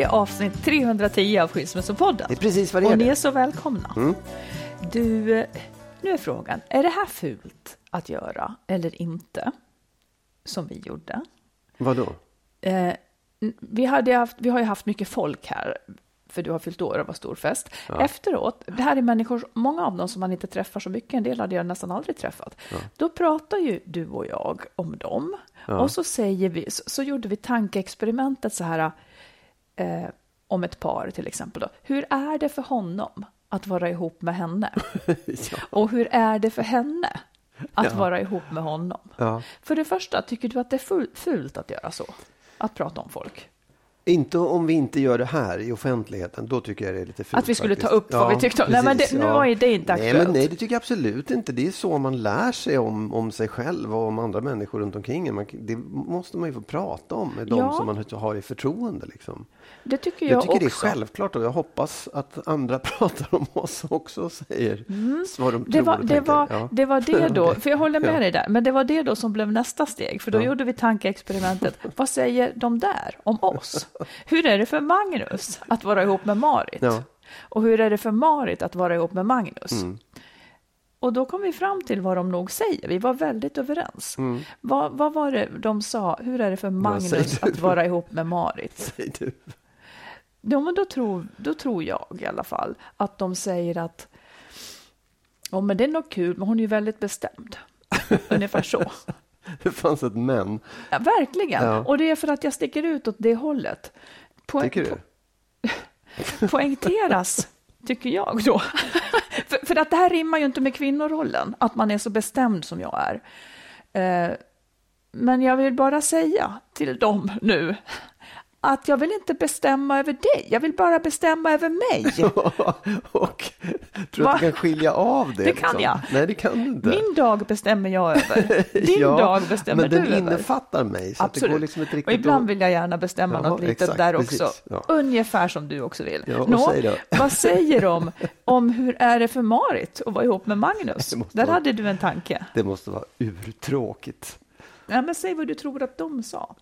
Det är avsnitt 310 av Skilsmässopodden. Det är precis vad det är Och ni är så välkomna. Mm. Du, nu är frågan, är det här fult att göra eller inte? Som vi gjorde. Vadå? Eh, vi, hade haft, vi har ju haft mycket folk här, för du har fyllt år och var stor fest. Efteråt, det här är människor, många av dem som man inte träffar så mycket, en del hade jag nästan aldrig träffat. Då pratar ju du och jag om dem. Och så säger vi, så, så gjorde vi tankeexperimentet så här, eh, om ett par till exempel. Då. Hur är det för honom att vara ihop med henne? Och hur är det för henne att vara ihop med honom? Ja. För det första, tycker du att det är ful- fult att göra så? Att prata om folk? Inte om vi inte gör det här i offentligheten. Då tycker jag det är lite fult. Att vi skulle ta faktiskt. upp vad vi tyckte om- Nej, men det- nu var ju det inte nej, aktuellt. Men nej, det tycker jag absolut inte. Det är så man lär sig om, om sig själv och om andra människor runt omkring. Man, det måste man ju få prata om med de Ja. som man har i förtroende. Liksom. Det tycker jag, Jag tycker det är också. självklart och jag hoppas att andra pratar om oss också och säger vad de Mm. Det tror var och det, tänker. var, Ja. det var det då, för jag håller med Ja. dig där, men det var det då som blev nästa steg, för då Ja. gjorde vi tankeexperimentet. Vad säger de där om oss? Hur är det för Magnus att vara ihop med Marit? Ja. Och hur är det för Marit att vara ihop med Magnus? Mm. Och då kom vi fram till vad de nog säger. Vi var väldigt överens. Vad, vad var det de sa? Hur är det för Magnus Mm. att vara ihop med Marit? Säger du. Ja, men då tror, då tror jag i alla fall att de säger att ja, men det är nog kul, men hon är ju väldigt bestämd. Ungefär så. Det fanns ett men. Ja, verkligen. Ja. Och det är för att jag sticker ut åt det hållet. Poäng- Tycker du? poängteras, tycker jag då för, för att det här rimmar ju inte med kvinnorollen, att man är så bestämd som jag är. Eh, men jag vill bara säga till dem nu att jag vill inte bestämma över dig, jag vill bara bestämma över mig. och tror Va? att du kan skilja av det? Det kan liksom? jag. Nej, det kan du inte. Min dag bestämmer jag över, din dag bestämmer men du den över. innefattar mig. Så att det går liksom inte och riktigt ibland att- vill jag gärna bestämma Ja, något litet exakt, där precis. också. Ja. Ungefär som du också vill. Ja, och Nå, säg vad säger de om hur är det för Marit att vara ihop med Magnus? Där vara- hade du en tanke. Det måste vara urtråkigt. Ja, men säg vad du tror att de sa.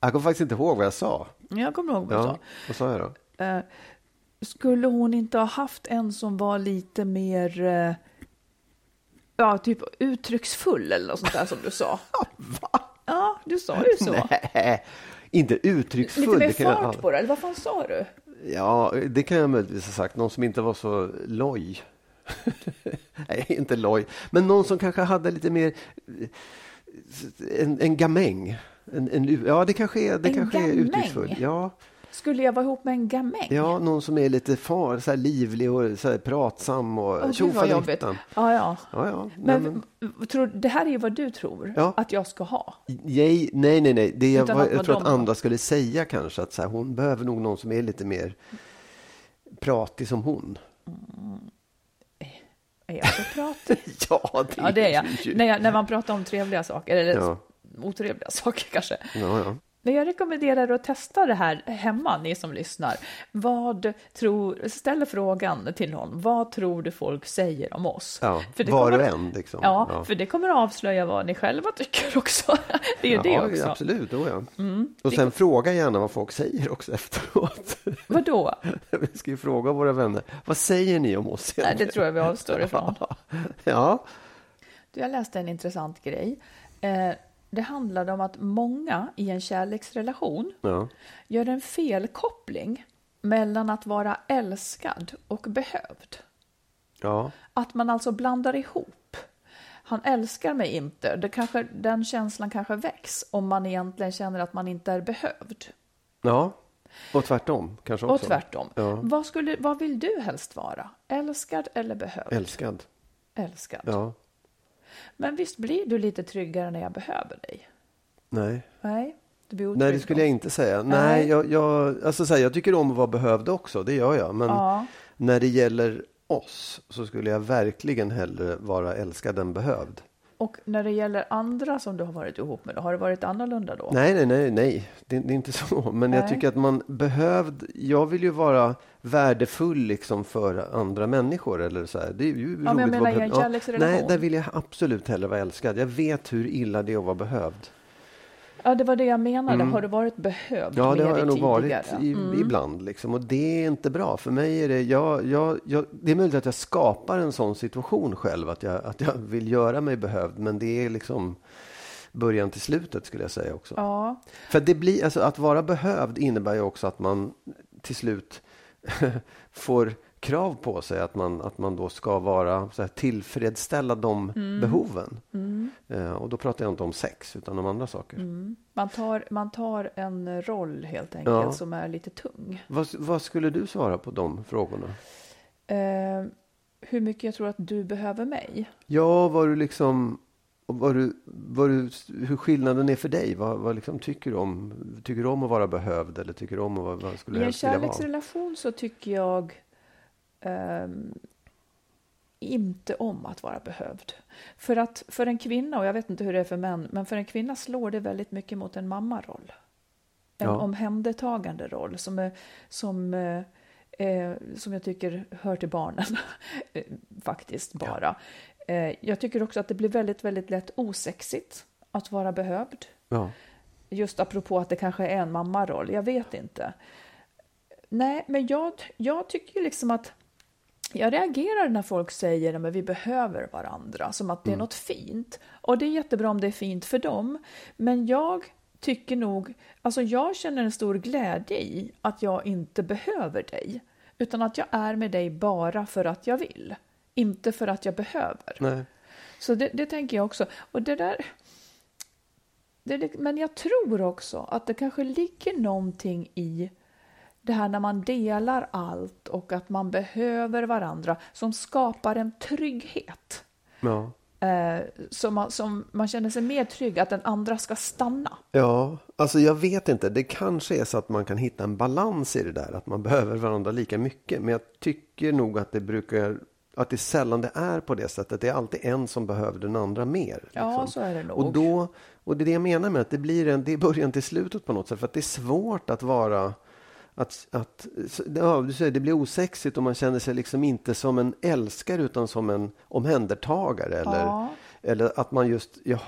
Jag kommer faktiskt inte ihåg vad jag sa. Jag kommer ihåg vad du Ja, vad sa jag då? sa. Eh, skulle hon inte ha haft en som var lite mer eh, ja, typ uttrycksfull eller något sånt där som du sa? Ja, du sa ju så. Nej, inte uttrycksfull. Lite mer jag- fart på det, eller vad fan sa du? Ja, det kan jag möjligtvis ha sagt. Någon som inte var så loj. Nej, inte loj. Men någon som kanske hade lite mer en, en gamäng. En, en, ja, det kanske är, det En kanske är uttrycksfull. Ja, Skulle jag vara ihop med en gamäng? ja, någon som är lite far, så livlig och så pratsam och tjofaderittan. Ja, ja. Ja, ja. Men, nej, men, tror, det här är ju vad du tror Ja. att jag ska ha. nej, nej, nej, nej. Det jag, var, jag vara tror att andra skulle säga kanske att så här, hon behöver nog någon som är lite mer pratig som hon. Är jag så pratig? Ja, det, Ja, det är jag. När, jag. när man pratar om trevliga saker, eller Ja. Otrevliga saker kanske. Ja, ja. Men jag rekommenderar er att testa det här hemma, ni som lyssnar. Vad tror, ställ frågan till någon. Vad tror du folk säger om oss? Ja, För det var kommer- och en liksom. Ja, ja. för det kommer att avslöja vad ni själva tycker också. Det är ju det Ja, också. Mm. absolut. Då, ja. Och sen fråga gärna vad folk säger också efteråt. Vadå? Vi ska ju fråga våra vänner. Vad säger ni om oss? Nej, det tror jag vi avstår ifrån. Ja, Du, jag läste en intressant grej. Eh, det handlade om att många i en kärleksrelation ja. gör en felkoppling mellan att vara älskad och behövd. ja. Att man alltså blandar ihop. Han älskar mig inte. Det kanske, den känslan kanske väcks om man egentligen känner att man inte är behövd. ja. Och tvärtom kanske också. Och tvärtom. Ja. Vad, skulle, vad vill du helst vara? Älskad eller behövd? Älskad. Älskad. Ja. Men visst blir du lite tryggare när jag behöver dig? Nej. Nej, du blir otrygg Nej, det skulle jag inte säga. Nej. Nej, jag, jag, alltså, så här, jag tycker om att vara behövd också. Det gör jag. Men Ja. när det gäller oss så skulle jag verkligen hellre vara älskad än behövd. Och när det gäller andra som du har varit ihop med, då, har det varit annorlunda då? Nej, nej, nej, nej. Det, det är inte så. Men jag Nej. tycker att man behövd. Jag vill ju vara värdefull liksom för andra människor eller så här. Det är ju roligt men jag menar i en behövd. Ja, kärleksrelation. Nej, där vill jag absolut hellre vara älskad. Jag vet hur illa det är att vara behövd. Ja, det var det jag menade. Har du varit behövd Mm. Ja, det har jag nog tidigare? Mm. varit i, ibland. Liksom. Och det är inte bra. För mig är det, jag, jag, jag, det är möjligt att jag skapar en sån situation själv. Att jag, att jag vill göra mig behövd. Men det är liksom början till slutet skulle jag säga också. Ja, För det blir, alltså, att vara behövd innebär ju också att man till slut får krav på sig att man, att man då ska vara så här, tillfredsställa de Mm. behoven. Eh, och då pratar jag inte om sex utan om andra saker. Mm. man tar, man tar en roll helt enkelt Ja. som är lite tung. Vad, vad skulle du svara på de frågorna? Eh, hur mycket jag tror att du behöver mig? Ja, vad du liksom vad du, vad du, hur skillnaden är för dig. Vad, vad liksom tycker du om? Tycker du om att vara behövd eller tycker du om att vara, vad skulle I en kärleksrelation så tycker jag ehm, inte om att vara behövd. För att för en kvinna, och jag vet inte hur det är för män, men för en kvinna slår det väldigt mycket mot en mammaroll. En Ja. omhändertagande roll som, är, som, eh, eh, som jag tycker hör till barnen, eh, faktiskt bara. Eh, jag tycker också att det blir väldigt, väldigt lätt osexigt att vara behövd. Ja. Just apropå att det kanske är en mammaroll, jag vet inte. Nej, men jag, jag tycker liksom att jag reagerar när folk säger att vi behöver varandra, som att det är något fint. Och det är jättebra om det är fint för dem, men jag tycker nog, alltså jag känner en stor glädje i att jag inte behöver dig, utan att jag är med dig bara för att jag vill, inte för att jag behöver. Nej. Så det, det tänker jag också. Och det där... Det, det, men jag tror också att det kanske ligger någonting i det här när man delar allt och att man behöver varandra som skapar en trygghet. Ja. Eh, som, man, som man känner sig mer trygg att den andra ska stanna. Ja, alltså jag vet inte. Det kanske är så att man kan hitta en balans i det där. Att man behöver varandra lika mycket. Men jag tycker nog att det brukar att det sällan det är på det sättet. Det är alltid en som behöver den andra mer. Ja, liksom. så är det nog. Och, då, och det är det jag menar med att det blir en, det är början till slutet på något sätt. För att det är svårt att vara att, att, ja, du säger, det blir osexigt och man känner sig liksom inte som en älskare utan som en omhändertagare. Eller, Ja. eller att man just, jaha.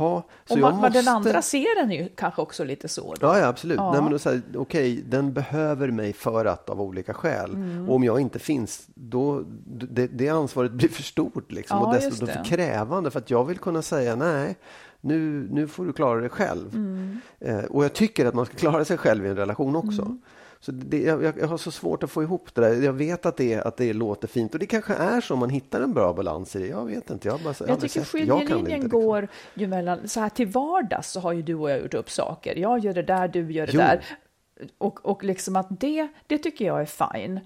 Så och jag man, den måste- andra ser den ju kanske också lite så. Då. Ja, ja absolut. Ja. Nej, men då så här, okej, den behöver mig för att av olika skäl. Mm. Och om jag inte finns, då det, det ansvaret blir för stort liksom, Ja, och dessutom för krävande. För att jag vill kunna säga nej, nu, nu får du klara dig själv. Mm. Eh, och jag tycker att man ska klara sig själv i en relation också. Mm. Så det, jag, jag har så svårt att få ihop det där. Jag vet att det, att det låter fint och det kanske är så man hittar en bra balans i det. Jag vet inte. Jag, bara, Jag tycker jag det skiljelinjen går ju mellan, så här till vardags så har ju du och jag gjort upp saker. Jag gör det där, du gör det Jo. där. Och, och liksom att det, det tycker jag är fine.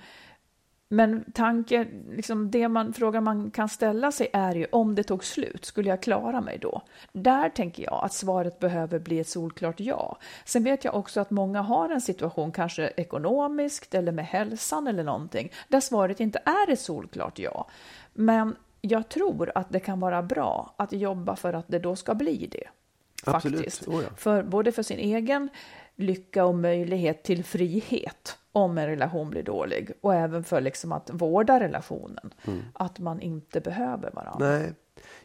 Men tanke, liksom det man, frågan man kan ställa sig är ju om det tog slut, skulle jag klara mig då? Där tänker jag att svaret behöver bli ett solklart ja. Sen vet jag också att många har en situation, kanske ekonomiskt eller med hälsan eller någonting, där svaret inte är ett solklart ja. Men jag tror att det kan vara bra att jobba för att det då ska bli det. Absolut. Faktiskt. Oh ja. för, både för sin egen lycka och möjlighet till frihet om en relation blir dålig och även för liksom att vårda relationen. Mm. Att man inte behöver varandra. Nej,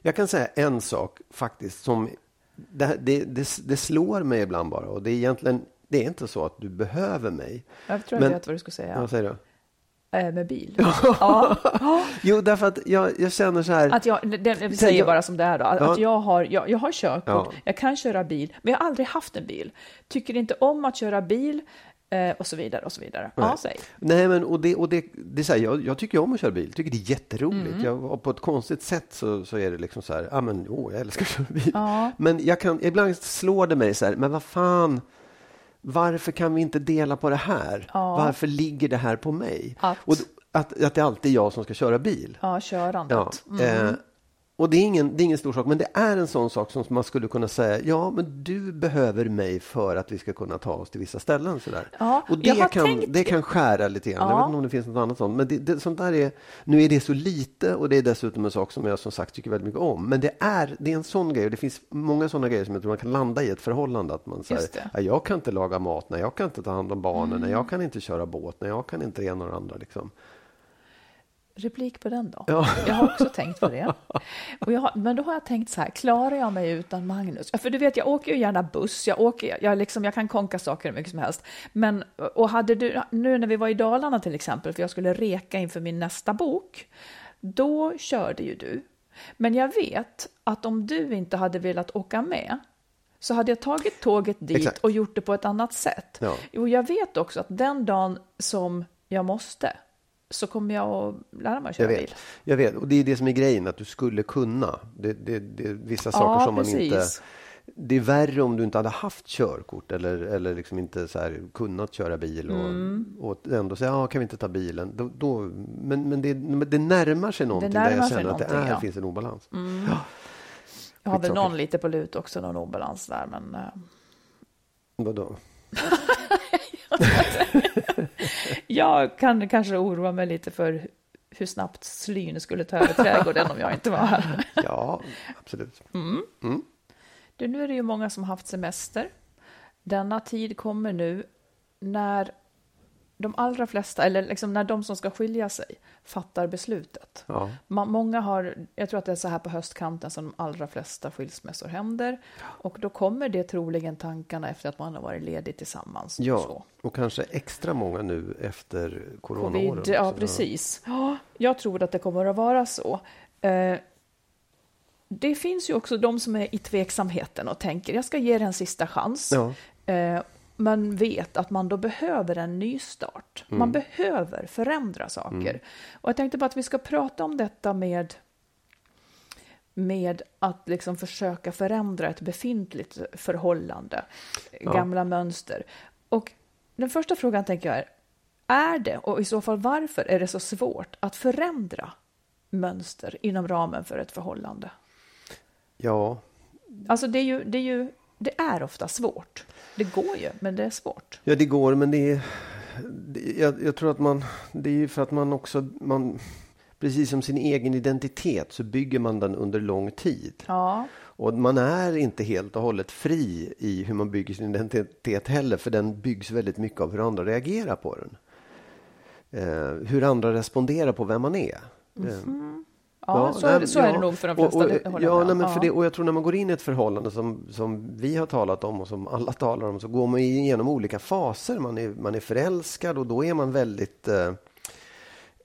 jag kan säga en sak faktiskt som det, det, det, det slår mig ibland bara och det är egentligen det är inte så att du behöver mig. Jag tror Men- jag vet vad du skulle säga. Vad säger du? Eh, med bil. ja. Jo, därför att jag, jag känner så här. Att jag, vi Säg, säger jag- bara som det är då, att, Ja. att jag, har, jag, jag har körkort, Ja. jag kan köra bil, men jag har aldrig haft en bil. Tycker inte om att köra bil eh, och så vidare och så vidare. Ja, Nej. säg. Nej, men och det, och det, det är så här, jag, jag tycker om att köra bil. tycker det är jätteroligt. Mm. Jag, på ett konstigt sätt så, så är det liksom så här, ja men åh, jag älskar att köra bil. Ja. Men jag kan, ibland slår det mig så här, men vad fan, varför kan vi inte dela på det här? Ja. Varför ligger det här på mig? Att? Och att, att det alltid är jag som ska köra bil. Ja, körandet. Ja, eh, och det är, ingen, det är ingen stor sak, men det är en sån sak som man skulle kunna säga, ja men du behöver mig för att vi ska kunna ta oss till vissa ställen. Sådär. Ja, och jag det kan, tänkt- det kan skära lite grann. Jag Ja. vet inte om det finns något annat sånt. Men det, det, sånt där är, nu är det så lite och det är dessutom en sak som jag som sagt tycker väldigt mycket om. Men det är, det är en sån grej och det finns många sådana grejer som jag tror man kan landa i ett förhållande. Att man säger. Mm. jag kan inte laga mat, nej, jag kan inte ta hand om barnen, nej, jag kan inte köra båt, nej, jag kan inte det ena och det andra. Liksom. Replik på den då. Ja. Jag har också tänkt på det. Och jag men då har jag tänkt så här, klarar jag mig utan Magnus? För du vet, jag åker ju gärna buss, jag, åker, jag, liksom, jag kan konka saker hur mycket som helst. Men, och hade du, nu när vi var i Dalarna till exempel, för jag skulle reka inför min nästa bok, då körde ju du. Men jag vet att om du inte hade velat åka med, så hade jag tagit tåget dit Exakt. och gjort det på ett annat sätt. Ja. Jo, jag vet också att den dagen som jag måste, så kommer jag att lära mig att köra Jag bil. vet, jag vet, och det är det som är grejen, att du skulle kunna. Det, det, det är vissa saker Ja, som man inte... precis. Det är värre om du inte hade haft körkort eller, eller liksom inte så här kunnat köra bil och, Mm. och ändå säga, ja, kan vi inte ta bilen? Då, då, men men det, det närmar sig någonting där närmar jag sig känner att det är, ja. finns en obalans. Ja, Jag har väl någon lite på lut också, någon obalans där, men eh, vadå? jag kan kanske oroa mig lite för hur snabbt slyn skulle ta över trädgården om jag inte var här. Ja, absolut. Du, nu är det ju många som haft semester. Denna tid kommer nu när de allra flesta, eller liksom när de som ska skilja sig, fattar beslutet. Ja. Ma- Många har, jag tror att det är så här på höstkanten som de allra flesta skilsmässor händer. Och då kommer det troligen tankarna efter att man har varit ledig tillsammans. och Ja, Så. och kanske extra många nu efter coronaåren. Covid, ja precis. Ja, jag tror att det kommer att vara så. Eh, det finns ju också de som är i tveksamheten och tänker jag ska ge det en sista chans. Ja. Eh, men vet att man då behöver en ny start. Mm. Man behöver förändra saker. Och jag tänkte bara att vi ska prata om detta med med att liksom försöka förändra ett befintligt förhållande, gamla mönster. Och den första frågan tänker jag är, är det, och i så fall varför, är det så svårt att förändra mönster inom ramen för ett förhållande? ja, Alltså det är ju, det är ju, det är ofta svårt. Det går ju, men det är svårt. Ja, det går, men det är... det- Jag, jag tror att man... Det är ju för att man också... Man, precis som sin egen identitet så bygger man den under lång tid. Ja, Och man är inte helt och hållet fri i hur man bygger sin identitet heller, för den byggs väldigt mycket av hur andra reagerar på den. Eh, hur andra responderar på vem man är. Eh, ja, så, nej, så är det nog för de Och- flesta. och, håller ja, nej, men för det, och jag tror när man går in i ett förhållande som, som vi har talat om och som alla talar om så går man igenom olika faser. Man är, man är förälskad och då är man väldigt eh,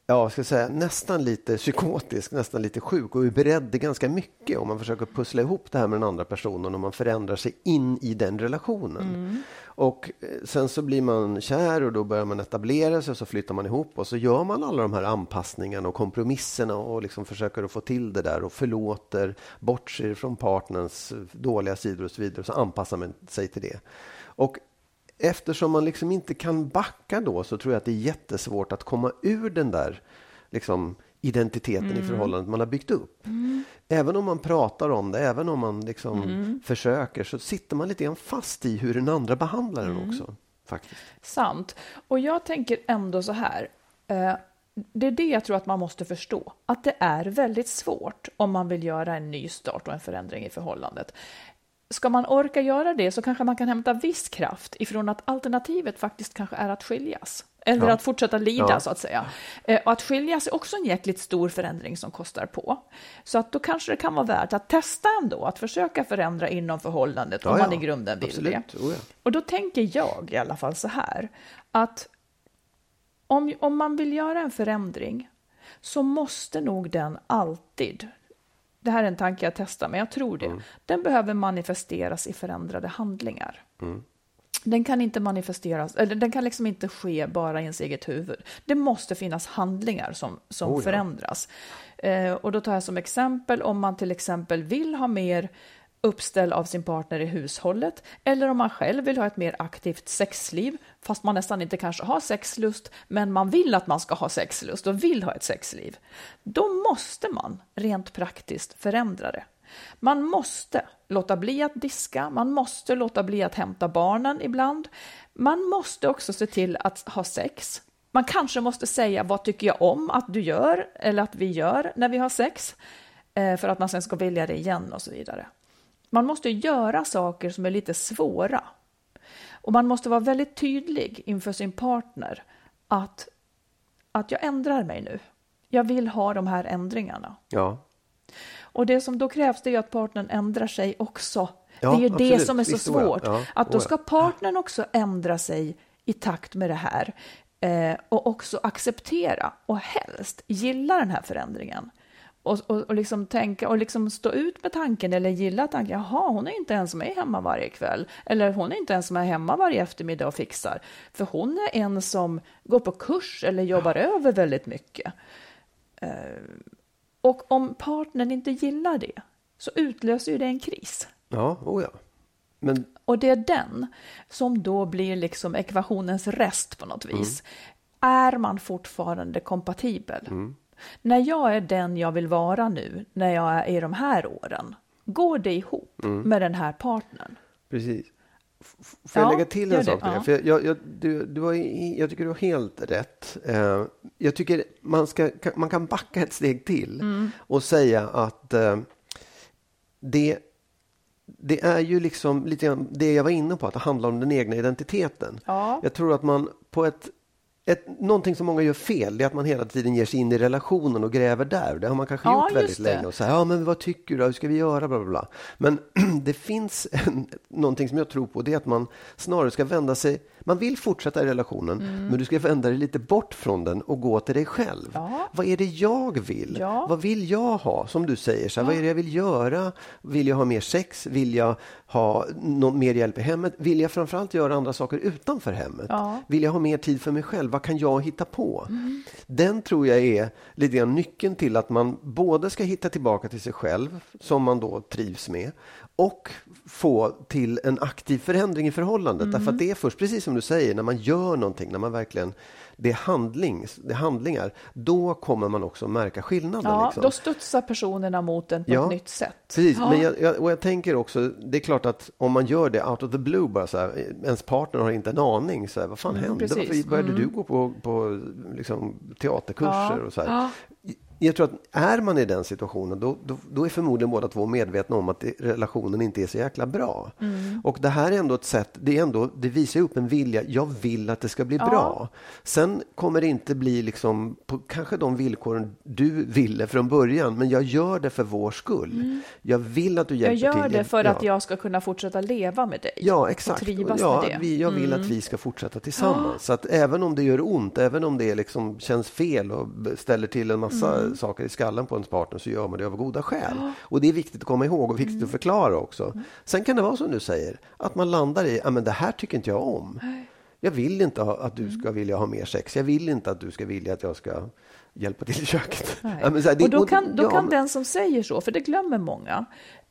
Ja, ska säga nästan lite psykotisk, nästan lite sjuk och är beredd till ganska mycket om man försöker pussla ihop det här med den andra personen och man förändrar sig in i den relationen. Och eh, sen så blir man kär och då börjar man etablera sig och så flyttar man ihop och så gör man alla de här anpassningarna och kompromisserna och liksom försöker att få till det där och förlåter, bortser från partners eh, dåliga sidor och så vidare så anpassar man sig till det. Och eftersom man liksom inte kan backa då så tror jag att det är jättesvårt att komma ur den där liksom, identiteten i förhållandet man har byggt upp. Även om man pratar om det, även om man liksom försöker så sitter man lite grann fast i hur den andra behandlar den också. Faktiskt. Sant. Och jag tänker ändå så här. Eh, det är det jag tror att man måste förstå, att det är väldigt svårt om man vill göra en ny start och en förändring i förhållandet. Ska man orka göra det så kanske man kan hämta viss kraft ifrån att alternativet faktiskt kanske är att skiljas. Eller Ja. att fortsätta lida, Ja. så att säga. Eh, Och att skiljas är också en jäkligt stor förändring som kostar på. Så att då kanske det kan vara värt att testa ändå, att försöka förändra inom förhållandet om Ja, man ja. i grunden vill Absolut. det. Oh. Och då tänker jag i alla fall så här, att om, om man vill göra en förändring så måste nog den alltid, det här är en tanke jag testar, men jag tror det, den behöver manifesteras i förändrade handlingar. Den kan inte manifesteras, eller den kan liksom inte ske bara i ens eget huvud. Det måste finnas handlingar som, som Oh ja. förändras. Eh, och då tar jag som exempel om man till exempel vill ha mer uppställ av sin partner i hushållet eller om man själv vill ha ett mer aktivt sexliv fast man nästan inte kanske har sexlust men man vill att man ska ha sexlust och vill ha ett sexliv. Då måste man rent praktiskt förändra det. Man måste låta bli att diska, man måste låta bli att hämta barnen ibland. Man måste också se till att ha sex. Man kanske måste säga vad tycker jag om att du gör eller att vi gör när vi har sex eh, för att man sen ska vilja det igen och så vidare. Man måste göra saker som är lite svåra. Och man måste vara väldigt tydlig inför sin partner att, att jag ändrar mig nu. Jag vill ha de här ändringarna. ja. Och det som då krävs det är att partnern ändrar sig också. Ja, det är ju det absolut. som är så Visst, svårt. Ja, Att då ska partnern också ändra sig i takt med det här. Eh, och också acceptera och helst gilla den här förändringen. Och, och, och liksom tänka och liksom stå ut med tanken eller gilla tanken. Jaha, hon är inte ens med hemma varje kväll. Eller hon är inte ens med hemma varje eftermiddag och fixar. För hon är en som går på kurs eller jobbar över väldigt mycket. Och om partnern inte gillar det så utlöser ju det en kris. Ja, oh ja. Men Och det är den som då blir liksom ekvationens rest på något vis. Är man fortfarande kompatibel? När jag är den jag vill vara nu, när jag är i de här åren, går det ihop med den här partnern? Precis. Får jag Ja, lägga till en sak? ja. För jag, jag, du, du har, jag tycker du har helt rätt. Eh, jag tycker man, ska, man kan backa ett steg till Mm. och säga att eh, det, det är ju liksom lite det jag var inne på, att det handlar om den egna identiteten. Ja. Jag tror att man på ett ett, någonting som många gör fel det är att man hela tiden ger sig in i relationen och gräver där. Det har man kanske Ja, gjort väldigt länge. Och säger, ja men vad tycker du? Hur ska vi göra? Bla, bla, bla. Men det finns en, någonting som jag tror på. Det är att man snarare ska vända sig. Man vill fortsätta i relationen, men du ska vända dig lite bort från den och gå till dig själv. Mm. Ja. Vad är det jag vill? Ja. Vad vill jag ha? Som du säger, så här, vad är det jag vill göra? Vill jag ha mer sex? Vill jag ha någon mer hjälp i hemmet? Vill jag framförallt göra andra saker utanför hemmet? Ja. Vill jag ha mer tid för mig själv? Vad kan jag hitta på? Den tror jag är lite grann nyckeln till att man både ska hitta tillbaka till sig själv, som man då trivs med, och få till en aktiv förändring i förhållandet. Därför att det är först, precis som du säger, när man gör någonting, när man verkligen det är, handling, det är handlingar, då kommer man också märka skillnaden. Ja, liksom. då studsar personerna mot den på Ja, ett nytt sätt. Precis, Ja. men jag, jag, och jag tänker också, det är klart att om man gör det out of the blue, bara så här, ens partner har inte en aning, så här, vad fan hände? Mm, precis. Mm. Varför började du gå på, på liksom, teaterkurser Ja, och så här? Ja. Jag tror att är man i den situationen, då, då, då är förmodligen båda två medvetna om att relationen inte är så jäkla bra. Mm. Och det här är ändå ett sätt, det, är ändå, det visar ju upp en vilja, jag vill att det ska bli bra. Sen kommer det inte bli liksom på kanske de villkoren du ville från början, men jag gör det för vår skull. Jag vill att du Mm. Jag hjälper gör till. det för ja. att jag ska kunna fortsätta leva med dig. Ja, exakt. Och trivas ja, med det. Mm. Jag vill att vi ska fortsätta tillsammans. Så att även om det gör ont, även om det liksom känns fel och ställer till en massa Mm. saker i skallen på ens partner så gör man det av goda skäl. Och det är viktigt att komma ihåg och Mm. viktigt att förklara också. Sen kan det vara som du säger, att man landar i, ja men det här tycker inte jag om. Jag vill inte ha, att Mm. du ska vilja ha mer sex. Jag vill inte att du ska vilja att jag ska hjälpa till i köket. Nej. Ja, här, det- och då kan, då ja, kan men- den som säger så, för det glömmer många,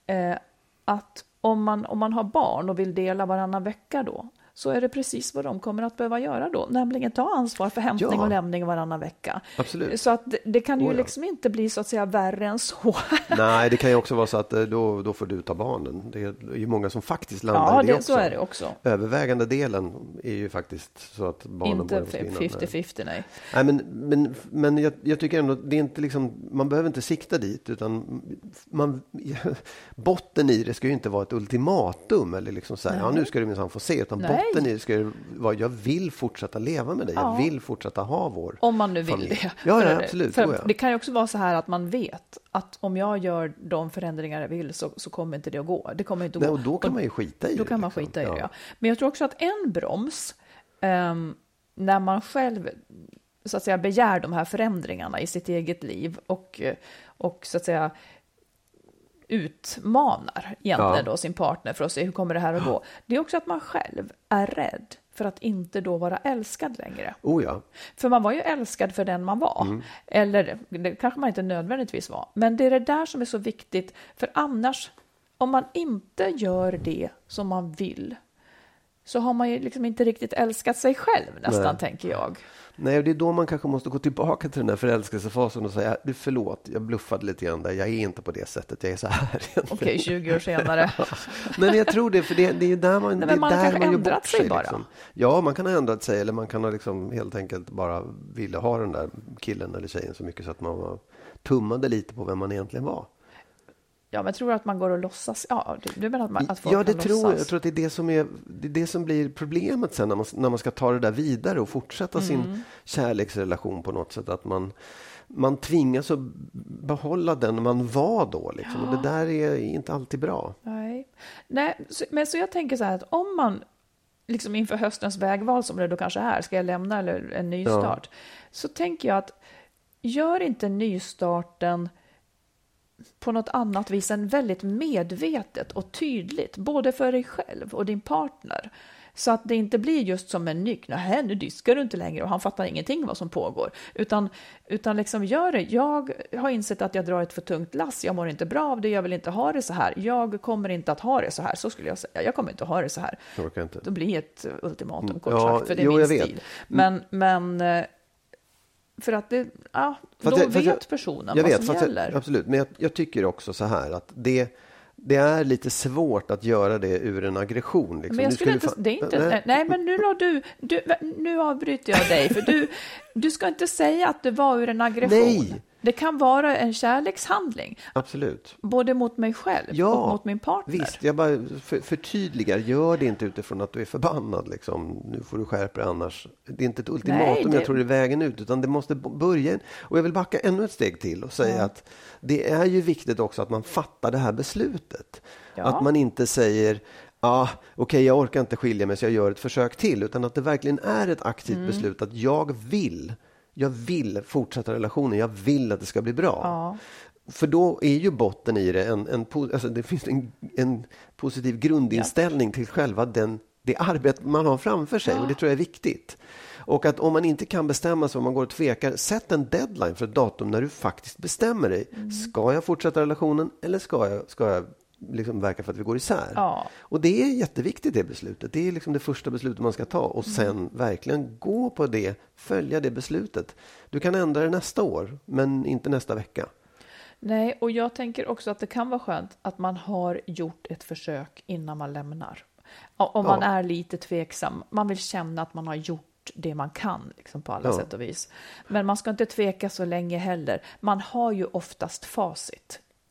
eh, att om man, om man har barn och vill dela varannan vecka då, så är det precis vad de kommer att behöva göra då, nämligen ta ansvar för hämtning Ja. och lämning varannan vecka. Absolut. Så att det, det kan ju Oh ja. liksom inte bli så att säga värre än så. Nej, det kan ju också vara så att eh, då, då får du ta barnen. Det är ju många som faktiskt landar ja, i det, det, också. så är det också. Övervägande delen är ju faktiskt så att barnen Inte bor. Nej. 50-50, nej. Nej, men, men, men jag, jag tycker ändå det är inte liksom, man behöver inte sikta dit utan man, botten i det ska ju inte vara ett ultimatum eller liksom säga ja nu ska du minsann få se utan Nej. Botten i det ska vara jag vill fortsätta leva med dig, Ja. jag vill fortsätta ha vår Om man nu vill familj. det. Ja, ja absolut. För. Det kan ju också vara så här att man vet att om jag gör de förändringar jag vill så, så kommer inte det att gå. Det kommer inte att Nej, gå. och då kan man ju skita i Då det. kan man liksom. skita i det, ja. Men jag tror också att en broms, ehm, när man själv så att säga begär de här förändringarna i sitt eget liv och, och så att säga utmanar egentligen Ja. då sin partner för att se hur kommer det här att gå. Det är också att man själv är rädd för att inte då vara älskad längre. Oh ja, För man var ju älskad för den man var. Mm. Eller det kanske man inte nödvändigtvis var. Men det är det där som är så viktigt. För annars, om man inte gör det som man vill, så har man ju liksom inte riktigt älskat sig själv nästan, Nej. tänker jag. Nej, och det är då man kanske måste gå tillbaka till den där förälskelsefasen och säga du förlåt, jag bluffade lite grann där, jag är inte på det sättet, jag är så här. egentligen." Okej, 20 år senare. Men jag tror det, för det, det är där man, men det är man har där man gör bort sig bara. Liksom. Ja, man kan ha ändrat sig eller man kan ha liksom helt enkelt bara ville ha den där killen eller tjejen så mycket så att man var, tummade lite på vem man egentligen var. Ja, men tror att man går och låtsas. Ja, du, du menar att, man, att folk Ja, det tror jag. låtsas? Jag tror att det är det som, är, det är det som blir problemet sen när man, när man ska ta det där vidare och fortsätta Mm. sin kärleksrelation på något sätt. Att man, man tvingas att behålla den man var då. Liksom. Och det där är inte alltid bra. Nej, Nej så, men så jag tänker så här att om man liksom inför höstens vägval som det då kanske är, ska jag lämna eller en ny Ja. start? Så tänker jag att gör inte nystarten på något annat vis än väldigt medvetet och tydligt, både för dig själv och din partner. Så att det inte blir just som en nyck, nej nu diskar du inte längre och han fattar ingenting vad som pågår. Utan, utan liksom gör det, jag har insett att jag drar ett för tungt lass, jag mår inte bra av det, jag vill inte ha det så här. Jag kommer inte att ha det så här, så skulle jag säga. Jag kommer inte att ha det så här. Jag orkar inte. Då blir ett ultimatum kort Ja, sagt, för det är jo, min stil. Men, men eh, för att det, ja, Fast då jag- vet jag- personen Jag vad vet, som fast jag, gäller. absolut. Men jag, jag tycker också så här att det, det är lite svårt att göra det ur en aggression. Liksom. Men jag skulle du inte, det är inte, nej. Nej. men nu la du, du, nu avbryter jag dig, för du, du ska inte säga att det var ur en aggression. Nej. Det kan vara en kärlekshandling, Absolut. både mot mig själv Ja, och mot min partner. Visst, jag bara för, förtydligar. Gör det inte utifrån att du är förbannad. Liksom. Nu får du skärpa dig annars. Det är inte ett ultimatum Nej, det- jag tror det är vägen ut. Utan det måste börja. Och jag vill backa ännu ett steg till och säga att det är ju viktigt också att man fattar det här beslutet. Ja. Att man inte säger ah, okej jag orkar inte skilja mig så jag gör ett försök till. Utan att det verkligen är ett aktivt Mm. beslut att jag vill. Jag vill fortsätta relationen. Jag vill att det ska bli bra. Ja. För då är ju botten i det en, en, alltså det finns en, en positiv grundinställning till själva den, det arbete man har framför sig och det tror jag är viktigt. Och att om man inte kan bestämma sig, om man går och tvekar, sätt en deadline för ett datum när du faktiskt bestämmer dig. Mm. Ska jag fortsätta relationen eller ska jag, ska jag liksom verka för att vi går isär? Ja. Och det är jätteviktigt det beslutet. Det är liksom det första beslutet man ska ta Mm. och sen verkligen gå på det, följa det beslutet. Du kan ändra det nästa år, men inte nästa vecka. Nej, och jag tänker också att det kan vara skönt att man har gjort ett försök innan man lämnar. Om man Ja. är lite tveksam, man vill känna att man har gjort det man kan liksom på alla Ja. sätt och vis. Men man ska inte tveka så länge heller. Man har ju oftast facit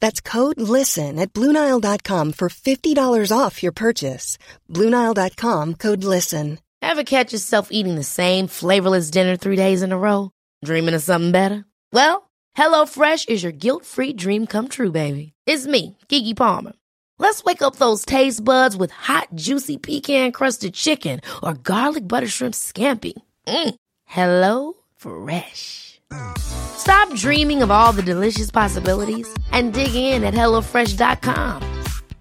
That's code LISTEN at Bluenile.com for $50 off your purchase. Bluenile.com code LISTEN. Ever catch yourself eating the same flavorless dinner three days in a row? Dreaming of something better? Well, HelloFresh is your guilt-free dream come true, baby. It's me, Kiki Palmer. Let's wake up those taste buds with hot, juicy pecan crusted chicken or garlic butter shrimp scampi. Mm. Hello Fresh. Stop dreaming of all the delicious possibilities and dig in at HelloFresh.com.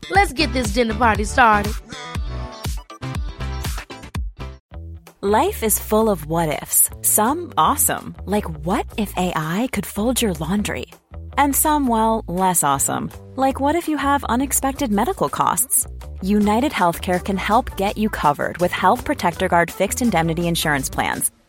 Let's get this dinner party started. Life is full of what ifs. Some awesome, like what if AI could fold your laundry? And some, well, less awesome, like what if you have unexpected medical costs? United Healthcare can help get you covered with Health Protector Guard fixed indemnity insurance plans.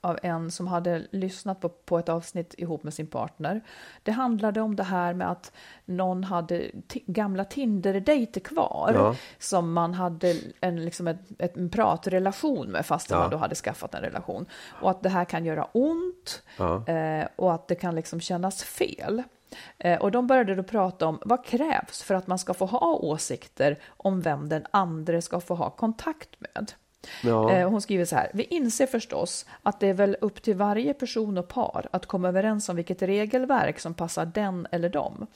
av en som hade lyssnat på, på ett avsnitt ihop med sin partner. Det handlade om det här med att någon hade gamla Tinder-dejter kvar ja. som man hade en, liksom ett, ett, en pratrelation med fast ja. man då hade skaffat en relation. Och att det här kan göra ont ja. eh, och att det kan liksom kännas fel. Eh, och de började då prata om vad krävs för att man ska få ha åsikter om vem den andra ska få ha kontakt med. Ja. Eh, hon skriver så här. Vi inser förstås att det är väl upp till varje person och par att komma överens om vilket regelverk som passar den eller dem.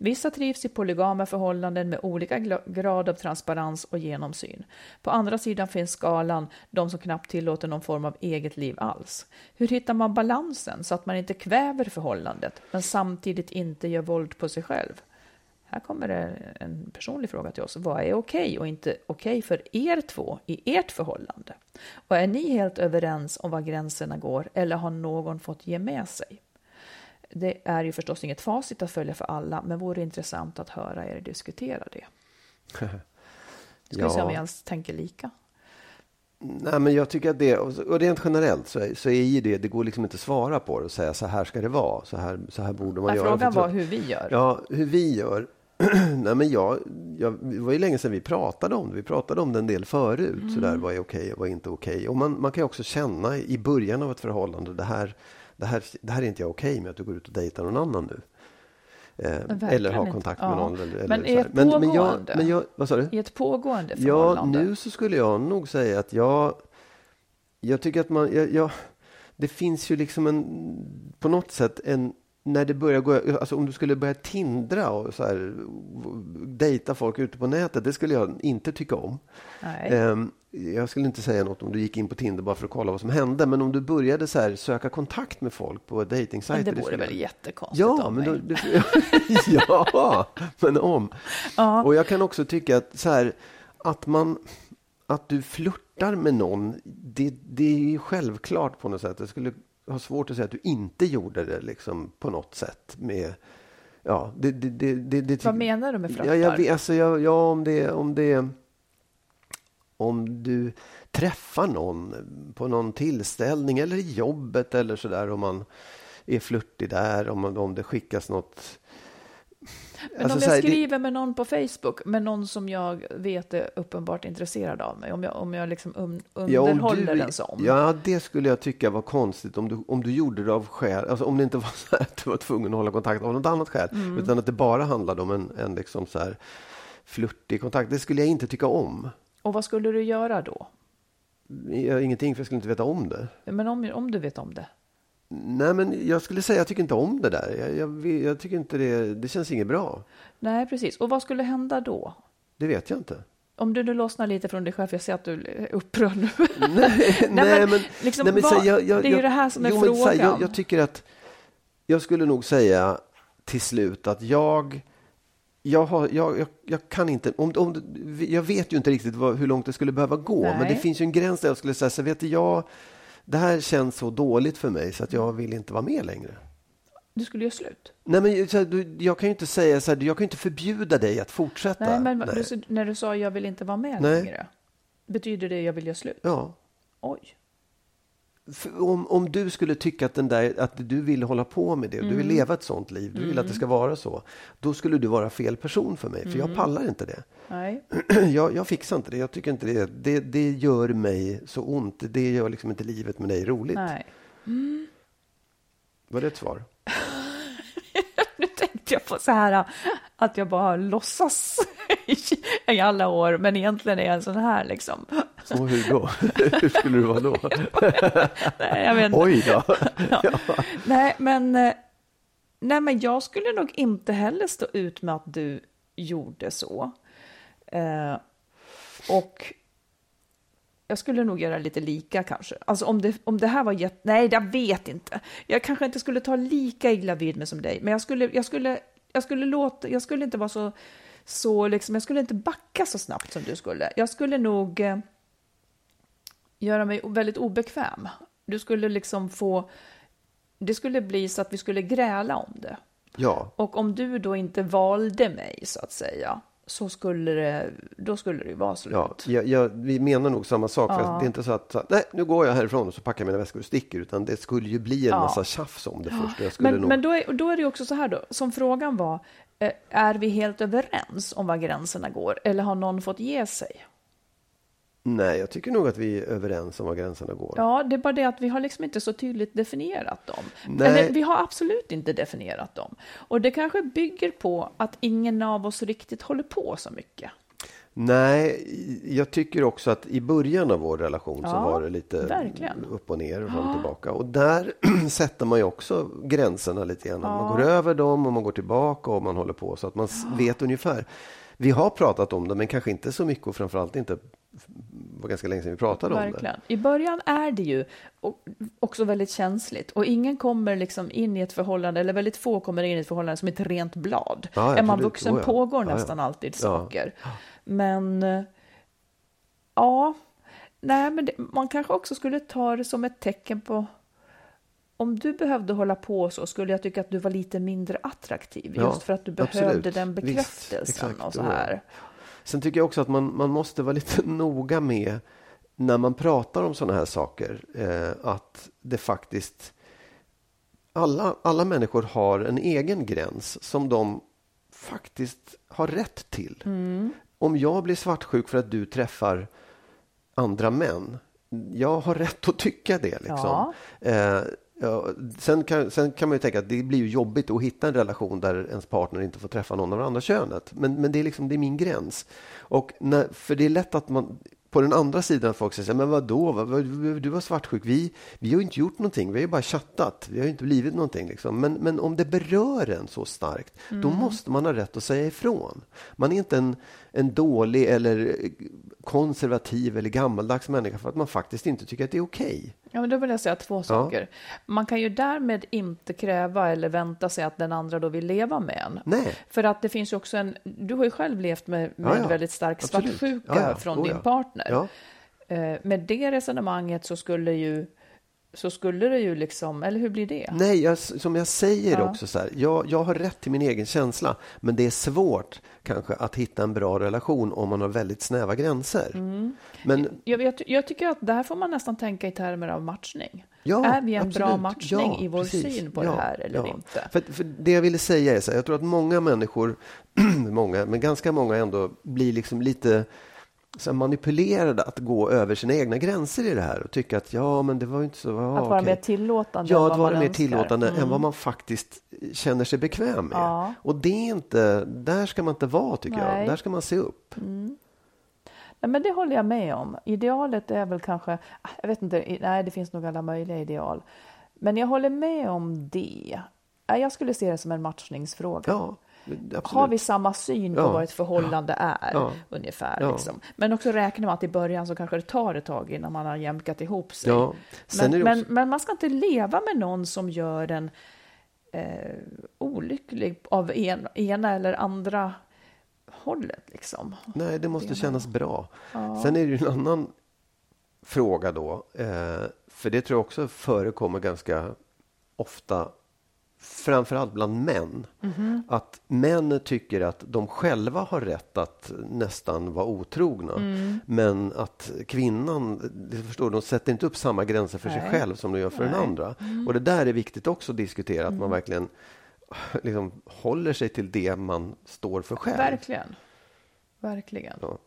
Vissa trivs i polygama förhållanden med olika grad av transparens och genomsyn. På andra sidan finns skalan de som knappt tillåter någon form av eget liv alls. Hur hittar man balansen så att man inte kväver förhållandet men samtidigt inte gör våld på sig själv? Här kommer det en personlig fråga till oss. Vad är okej och inte okej för er två i ert förhållande? Och är ni helt överens om var gränserna går eller har någon fått ge med sig? Det är ju förstås inget facit att följa för alla, men vore intressant att höra er diskutera det. Ska ja. vi se om vi ens tänker lika? Nej, men jag tycker att det, och rent generellt så är, så är det, det går liksom inte att svara på det och säga så här ska det vara, så här, så här borde man Nej, göra. Frågan var hur vi gör. Ja, hur vi gör. Nej, men jag, jag, det var ju länge sedan vi pratade om det. Vi pratade om det en del förut. Mm. Så där, vad är okej och vad är inte okej? Och man, man kan ju också känna i början av ett förhållande, det här, det här, det här är inte jag okej med att du går ut och dejtar någon annan nu. Eh, eller ha kontakt med ja. någon. Eller, men i ett men, pågående? Men jag, men jag, vad sa du? I ett pågående förhållande? Ja, nu så skulle jag nog säga att jag, jag tycker att man, jag, jag, det finns ju liksom en, på något sätt en när det börjar gå, alltså om du skulle börja tindra och så här, dejta folk ute på nätet, det skulle jag inte tycka om. Um, jag skulle inte säga något om du gick in på Tinder bara för att kolla vad som hände, men om du började så här, söka kontakt med folk på dejtingsajter. Det vore väl jättekonstigt ja, om men då, det, Ja, men om. Ja. Och jag kan också tycka att så här, att man att du flörtar med någon, det, det är självklart på något sätt. Det skulle har svårt att säga att du inte gjorde det liksom, på något sätt. Med, ja, det, det, det, det Vad menar du med flörtar? Ja, jag, alltså, ja, ja, om det, om det om du träffar någon på någon tillställning eller i jobbet eller så där om man är flörtig där, om, om det skickas något men alltså, om jag här, skriver det... med någon på Facebook, med någon som jag vet är uppenbart intresserad av mig, om jag, om jag liksom un, underhåller ja, du, en sån. Ja, det skulle jag tycka var konstigt om du, om du gjorde det av skäl, alltså om det inte var så att du var tvungen att hålla kontakt av något annat skäl, mm. utan att det bara handlade om en, en liksom så här flörtig kontakt. Det skulle jag inte tycka om. Och vad skulle du göra då? Ingenting, för jag skulle inte veta om det. Men om, om du vet om det? Nej, men jag skulle säga att jag tycker inte om det där. Jag, jag, jag, tycker inte det, det känns inget bra. Nej, precis. Och vad skulle hända då? Det vet jag inte. Om du nu lossnar lite från dig själv, jag ser att du är upprörd nu. nej, nej, men, liksom, nej, men vad, jag, jag, det är ju det här som är jo, frågan. Men, jag, jag tycker att, jag skulle nog säga till slut att jag jag, har, jag, jag, jag, kan inte, om, om, jag vet ju inte riktigt vad, hur långt det skulle behöva gå, Nej. men det finns ju en gräns där jag skulle säga, så vet du, jag, det här känns så dåligt för mig så att jag vill inte vara med längre. Du skulle göra slut? Nej, men så, du, jag kan ju inte säga så här, jag kan inte förbjuda dig att fortsätta. Nej, men Nej. Du, när du sa jag vill inte vara med Nej. längre, betyder det jag vill göra slut? Ja. Oj om, om du skulle tycka att, den där, att du vill hålla på med det, mm. du vill mm. leva ett sånt liv, du vill mm. att det ska vara så, då skulle du vara fel person för mig, för mm. jag pallar inte det. Nej. Jag, jag fixar inte det, jag tycker inte det, det, det gör mig så ont, det gör liksom inte livet med dig roligt. Nej. Mm. Var det ett svar? tänkte jag på så här att jag bara låtsas i alla år, men egentligen är jag en sån här liksom. Och hur då? hur skulle du vara då? Nej, jag vet inte. Oj då. Ja. Nej, men, nej, men jag skulle nog inte heller stå ut med att du gjorde så. Eh, och jag skulle nog göra lite lika kanske. Alltså om det, om det här var jätte... Nej, jag vet inte. Jag kanske inte skulle ta lika illa vid mig som dig, men jag skulle, jag skulle, jag skulle låta... Jag skulle inte vara så... så liksom, jag skulle inte backa så snabbt som du skulle. Jag skulle nog eh, göra mig väldigt obekväm. Du skulle liksom få... Det skulle bli så att vi skulle gräla om det. Ja. Och om du då inte valde mig, så att säga, så skulle det, då skulle det ju vara slut. Ja, jag, jag, vi menar nog samma sak. Ja. det är inte så att så, nej, nu går jag härifrån och så packar jag mina väskor och sticker. Utan det skulle ju bli en Ja. massa tjafs om det först. Jag skulle Men, nog... men då, är, då är det ju också så här då, som frågan var, eh, är vi helt överens om var gränserna går? Eller har någon fått ge sig? Nej, jag tycker nog att vi är överens om var gränserna går. Ja, det är bara det att vi har liksom inte så tydligt definierat dem. Nej. Eller vi har absolut inte definierat dem. Och det kanske bygger på att ingen av oss riktigt håller på så mycket. Nej, jag tycker också att i början av vår relation så Ja, var det lite verkligen. upp och ner och fram och tillbaka. Och där sätter man ju också gränserna lite grann. Man går över dem och man går tillbaka och man håller på så att man s- vet ungefär. Vi har pratat om det, men kanske inte så mycket och framförallt inte var ganska länge sedan vi pratade om det. Verkligen. I början är det ju också väldigt känsligt och ingen kommer liksom in i ett förhållande, eller väldigt få kommer in i ett förhållande som ett rent blad. Ja, är man absolut. vuxen Oh ja. pågår Ja, nästan alltid saker. Men eh, ja, nej, men det, man kanske också skulle ta det som ett tecken på om du behövde hålla på så skulle jag tycka att du var lite mindre attraktiv just för att du absolut. behövde den Visst, bekräftelsen exakt. och så Oh ja. Sen tycker jag också att man, man måste vara lite noga med när man pratar om sådana här saker. Eh, att det faktiskt... Alla, alla människor har en egen gräns som de faktiskt har rätt till. Om jag blir svartsjuk för att du träffar andra män. Jag har rätt att tycka det. Liksom. Ja. Eh, ja, sen, kan, sen kan man ju tänka att det blir ju jobbigt att hitta en relation där ens partner inte får träffa någon av det andra könet. Men, men det, är liksom, det är min gräns. Och när, för det är lätt att man på den andra sidan folk säger men vadå, vad, vad, du var svartsjuk, vi, vi har ju inte gjort någonting, vi har ju bara chattat, vi har ju inte blivit någonting. Liksom. Men, men om det berör en så starkt, då måste man ha rätt att säga ifrån. Man är inte en, en dålig eller konservativ eller gammaldags människa för att man faktiskt inte tycker att det är okej. Ja, men då vill jag säga två saker. Man kan ju därmed inte kräva eller vänta sig att den andra då vill leva med en. Nej. För att det finns ju också en, du har ju själv levt med, med Ja, ja. väldigt stark Absolut. svartsjuka Ja, ja. från Oh, din ja. partner. Ja. Eh, Med det resonemanget så skulle ju, så skulle det ju liksom, eller hur blir det? Nej, jag, som jag säger Ja. också så här, jag, jag har rätt till min egen känsla, men det är svårt kanske att hitta en bra relation om man har väldigt snäva gränser. Mm. Men Jag, jag, jag tycker att där får man nästan tänka i termer av matchning. Ja, är vi en bra absolut. matchning Ja, i vår precis. syn på det här eller inte? För, för det jag ville säga är så här, jag tror att många människor, många, men ganska många ändå blir liksom lite så manipulerade att gå över sina egna gränser i det här och tycka att ja, men det var ju inte så. Ja, Att vara okej. mer tillåtande Ja, att vara mer tillåtande Mm. än vad man faktiskt känner sig bekväm med. Ja. Och det är inte, där ska man inte vara tycker Nej. jag. Där ska man se upp. Nej, men det håller jag med om. Idealet är väl kanske, ah, jag vet inte, nej det finns nog alla möjliga ideal. Men jag håller med om det. Jag skulle se det som en matchningsfråga. Ja, absolut. Har vi samma syn på Ja. vad ett förhållande är Ja. ungefär? Ja. Liksom. Men också räkna med att i början så kanske det tar ett tag innan man har jämkat ihop sig. Ja. Men, det men, också, men man ska inte leva med någon som gör en eh, olycklig av en, ena eller andra hållet. Liksom. nej, det måste kännas bra. Sen är det ju en annan fråga då. Eh, för det tror jag också förekommer ganska ofta framförallt bland män. Mhm. Att män tycker att de själva har rätt att nästan vara otrogna. Mm. Men att kvinnan, förstår, de sätter inte upp samma gränser för sig Nej. själv som de gör för den Nej. Mm. andra. Och det där är viktigt också att diskutera, att man verkligen liksom, håller sig till det man står för själv. Verkligen. Verkligen. Ja.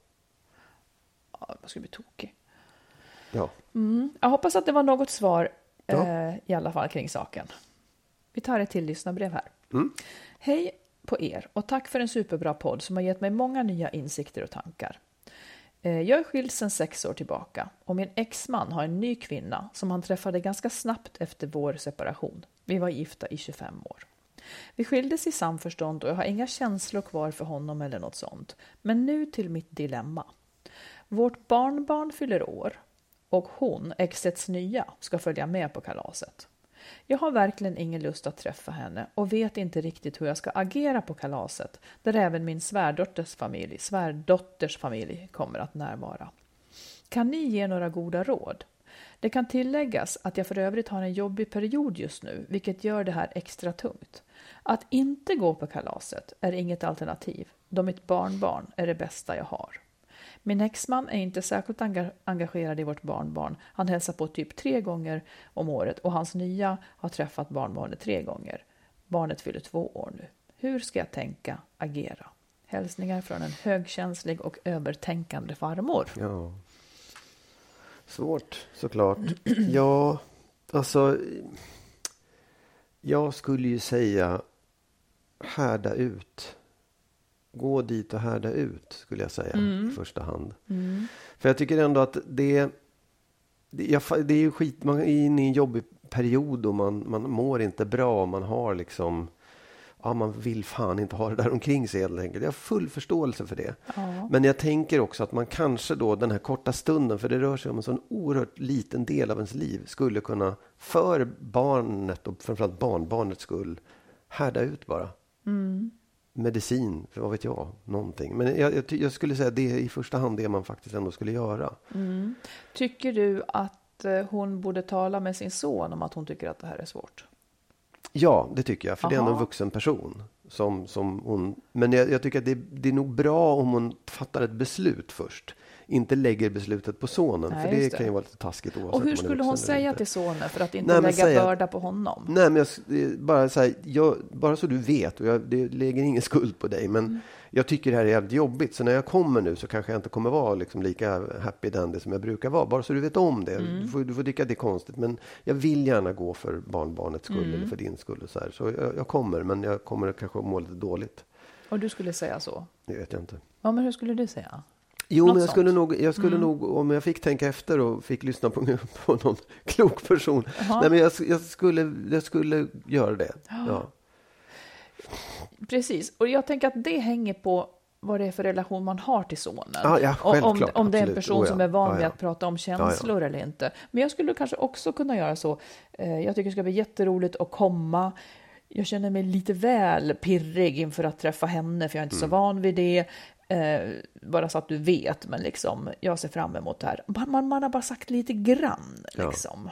Ja, man skulle bli tokig. Ja. Jag hoppas att det var något svar Ja. eh, i alla fall kring saken. Vi tar ett till lyssnarbrev här. Hej på er och tack för en superbra podd som har gett mig många nya insikter och tankar. Eh, Jag är skild sedan sex år tillbaka och min exman har en ny kvinna som han träffade ganska snabbt efter vår separation. Vi var gifta i 25 år. Vi skildes i samförstånd och jag har inga känslor kvar för honom eller något sånt. Men nu till mitt dilemma. Vårt barnbarn fyller år och hon, exets nya, ska följa med på kalaset. Jag har verkligen ingen lust att träffa henne och vet inte riktigt hur jag ska agera på kalaset, där även min svärdotters familj, svärdotters familj kommer att närvara. Kan ni ge några goda råd? Det kan tilläggas att jag för övrigt har en jobbig period just nu, vilket gör det här extra tungt. Att inte gå på kalaset är inget alternativ, då mitt barnbarn är det bästa jag har. Min exman är inte särskilt engagerad i vårt barnbarn. Han hälsar på typ tre gånger om året och hans nya har träffat barnbarnet tre gånger. Barnet fyller två år nu. Hur ska jag tänka, agera? Hälsningar från en högkänslig och övertänkande farmor. Ja. Svårt såklart. Ja, alltså. Jag skulle ju säga härda ut. Gå dit och härda ut skulle jag säga i första hand. För jag tycker ändå att det, det, jag, det är ju skit, man är inne i en jobbig period och man, man mår inte bra. Man har liksom, ja man vill fan inte ha det där omkring sig helt enkelt. Jag har full förståelse för det. Men jag tänker också att man kanske då den här korta stunden, för det rör sig om en sån oerhört liten del av ens liv, skulle kunna för barnet och framförallt barnbarnets skull härda ut bara. Medicin, vad vet jag, någonting. Men jag, jag, jag skulle säga det är i första hand det man faktiskt ändå skulle göra. Tycker du att eh, hon borde tala med sin son om att hon tycker att det här är svårt? Ja, det tycker jag. För det är ändå en Aha. vuxen person. Som, som hon, men jag, jag tycker att det, det är nog bra om hon fattar ett beslut först. Inte lägger beslutet på sonen. Nej, för det, det. kan ju vara lite taskigt Och hur skulle hon säga till sonen för att inte Nej, lägga säga- börda på honom? Nej, men jag, bara, så här, jag, bara så du vet, och jag, det lägger ingen skuld på dig, men Mm. jag tycker det här är jävligt jobbigt. Så när jag kommer nu så kanske jag inte kommer vara liksom lika happy dandy som jag brukar vara. Bara så du vet om det. Mm. Du, får, du får tycka att det är konstigt, men jag vill gärna gå för barnbarnets skull Mm. eller för din skull. Så här. så jag, jag kommer, men jag kommer kanske att må lite dåligt. Och du skulle säga så? Det vet jag inte. Ja, men hur skulle du säga? Jo, Något men jag skulle, sånt. Mm. nog, jag skulle nog, om jag fick tänka efter och fick lyssna på, på någon klok person. Nej, men jag, jag, skulle, jag skulle göra det. Ja. Precis, och jag tänker att det hänger på vad det är för relation man har till sonen. Ja, ja, om, om det är en absolut. person Oh, ja. som är van Ja, vid att prata om känslor eller inte. Men jag skulle kanske också kunna göra så. Eh, Jag tycker det ska bli jätteroligt att komma. Jag känner mig lite väl pirrig inför att träffa henne, för jag är inte så Mm. van vid det. Eh, bara så att du vet, men liksom, jag ser fram emot det här. Man, man, man har bara sagt lite grann, Ja. liksom.